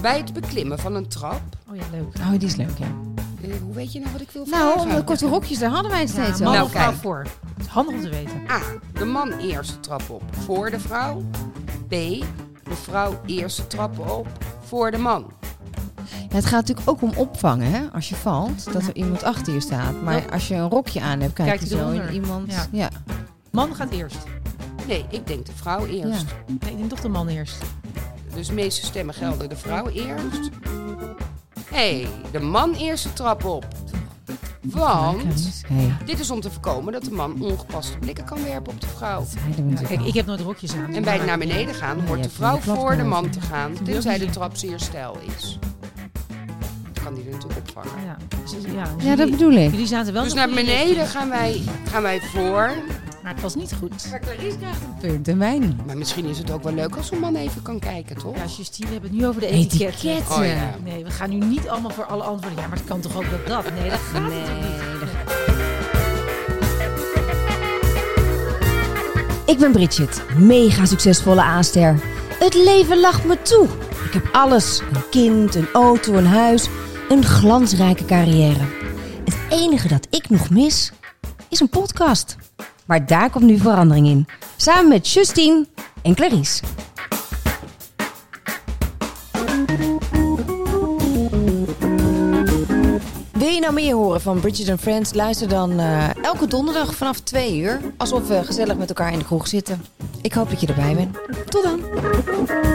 Bij het beklimmen van een trap. Oh ja, leuk. Oh, die is leuk, ja. eh, hoe weet je nou wat ik wil vragen? Nou, om de korte rokjes, daar hadden wij het Ja, steeds man over. Nou, vrouw kijk. voor. Het is handig om te weten. A. De man eerst de trap op voor de vrouw. B. De vrouw eerst de trap op voor de man. Ja, het gaat natuurlijk ook om opvangen, hè? Als je valt, dat er iemand achter je staat. Maar Ja. als je een rokje aan hebt, kijk Kijkt je zo in iemand. Ja. Ja. Man gaat eerst. Nee, ik denk de vrouw eerst. Nee, ik denk toch de man eerst. Dus de meeste stemmen gelden de vrouw eerst. Hé, hey, de man eerst de trap op. Want dit is om te voorkomen dat de man ongepaste blikken kan werpen op de vrouw. Kijk, ik heb nooit rokjes aan. En bij het naar beneden gaan hoort de vrouw voor de man te gaan, tenzij de trap zeer stijl is. Dan kan die er natuurlijk opvangen. Ja, ja, dat bedoel ik. Jullie zaten wel Dus naar beneden gaan wij, gaan wij voor. Maar het was niet goed. Maar Clarice krijgt een punt en wij niet. Maar misschien is het ook wel leuk als een man even kan kijken, toch? Ja, Justine, we hebben het nu over de etiket. Etiketten. Oh ja. Nee, we gaan nu niet allemaal voor alle antwoorden. Ja, maar het kan toch ook dat dat? Nee, dat gaat natuurlijk niet. Ik ben Bridget, mega succesvolle aanster. Het leven lacht me toe. Ik heb alles: een kind, een auto, een huis, een glansrijke carrière. Het enige dat ik nog mis is een podcast. Maar daar komt nu verandering in. Samen met Justine en Clarice. Wil je nou meer horen van Bridget and Friends? Luister dan eh, elke donderdag vanaf 2 uur. Alsof we gezellig met elkaar in de kroeg zitten. Ik hoop dat je erbij bent. Tot dan!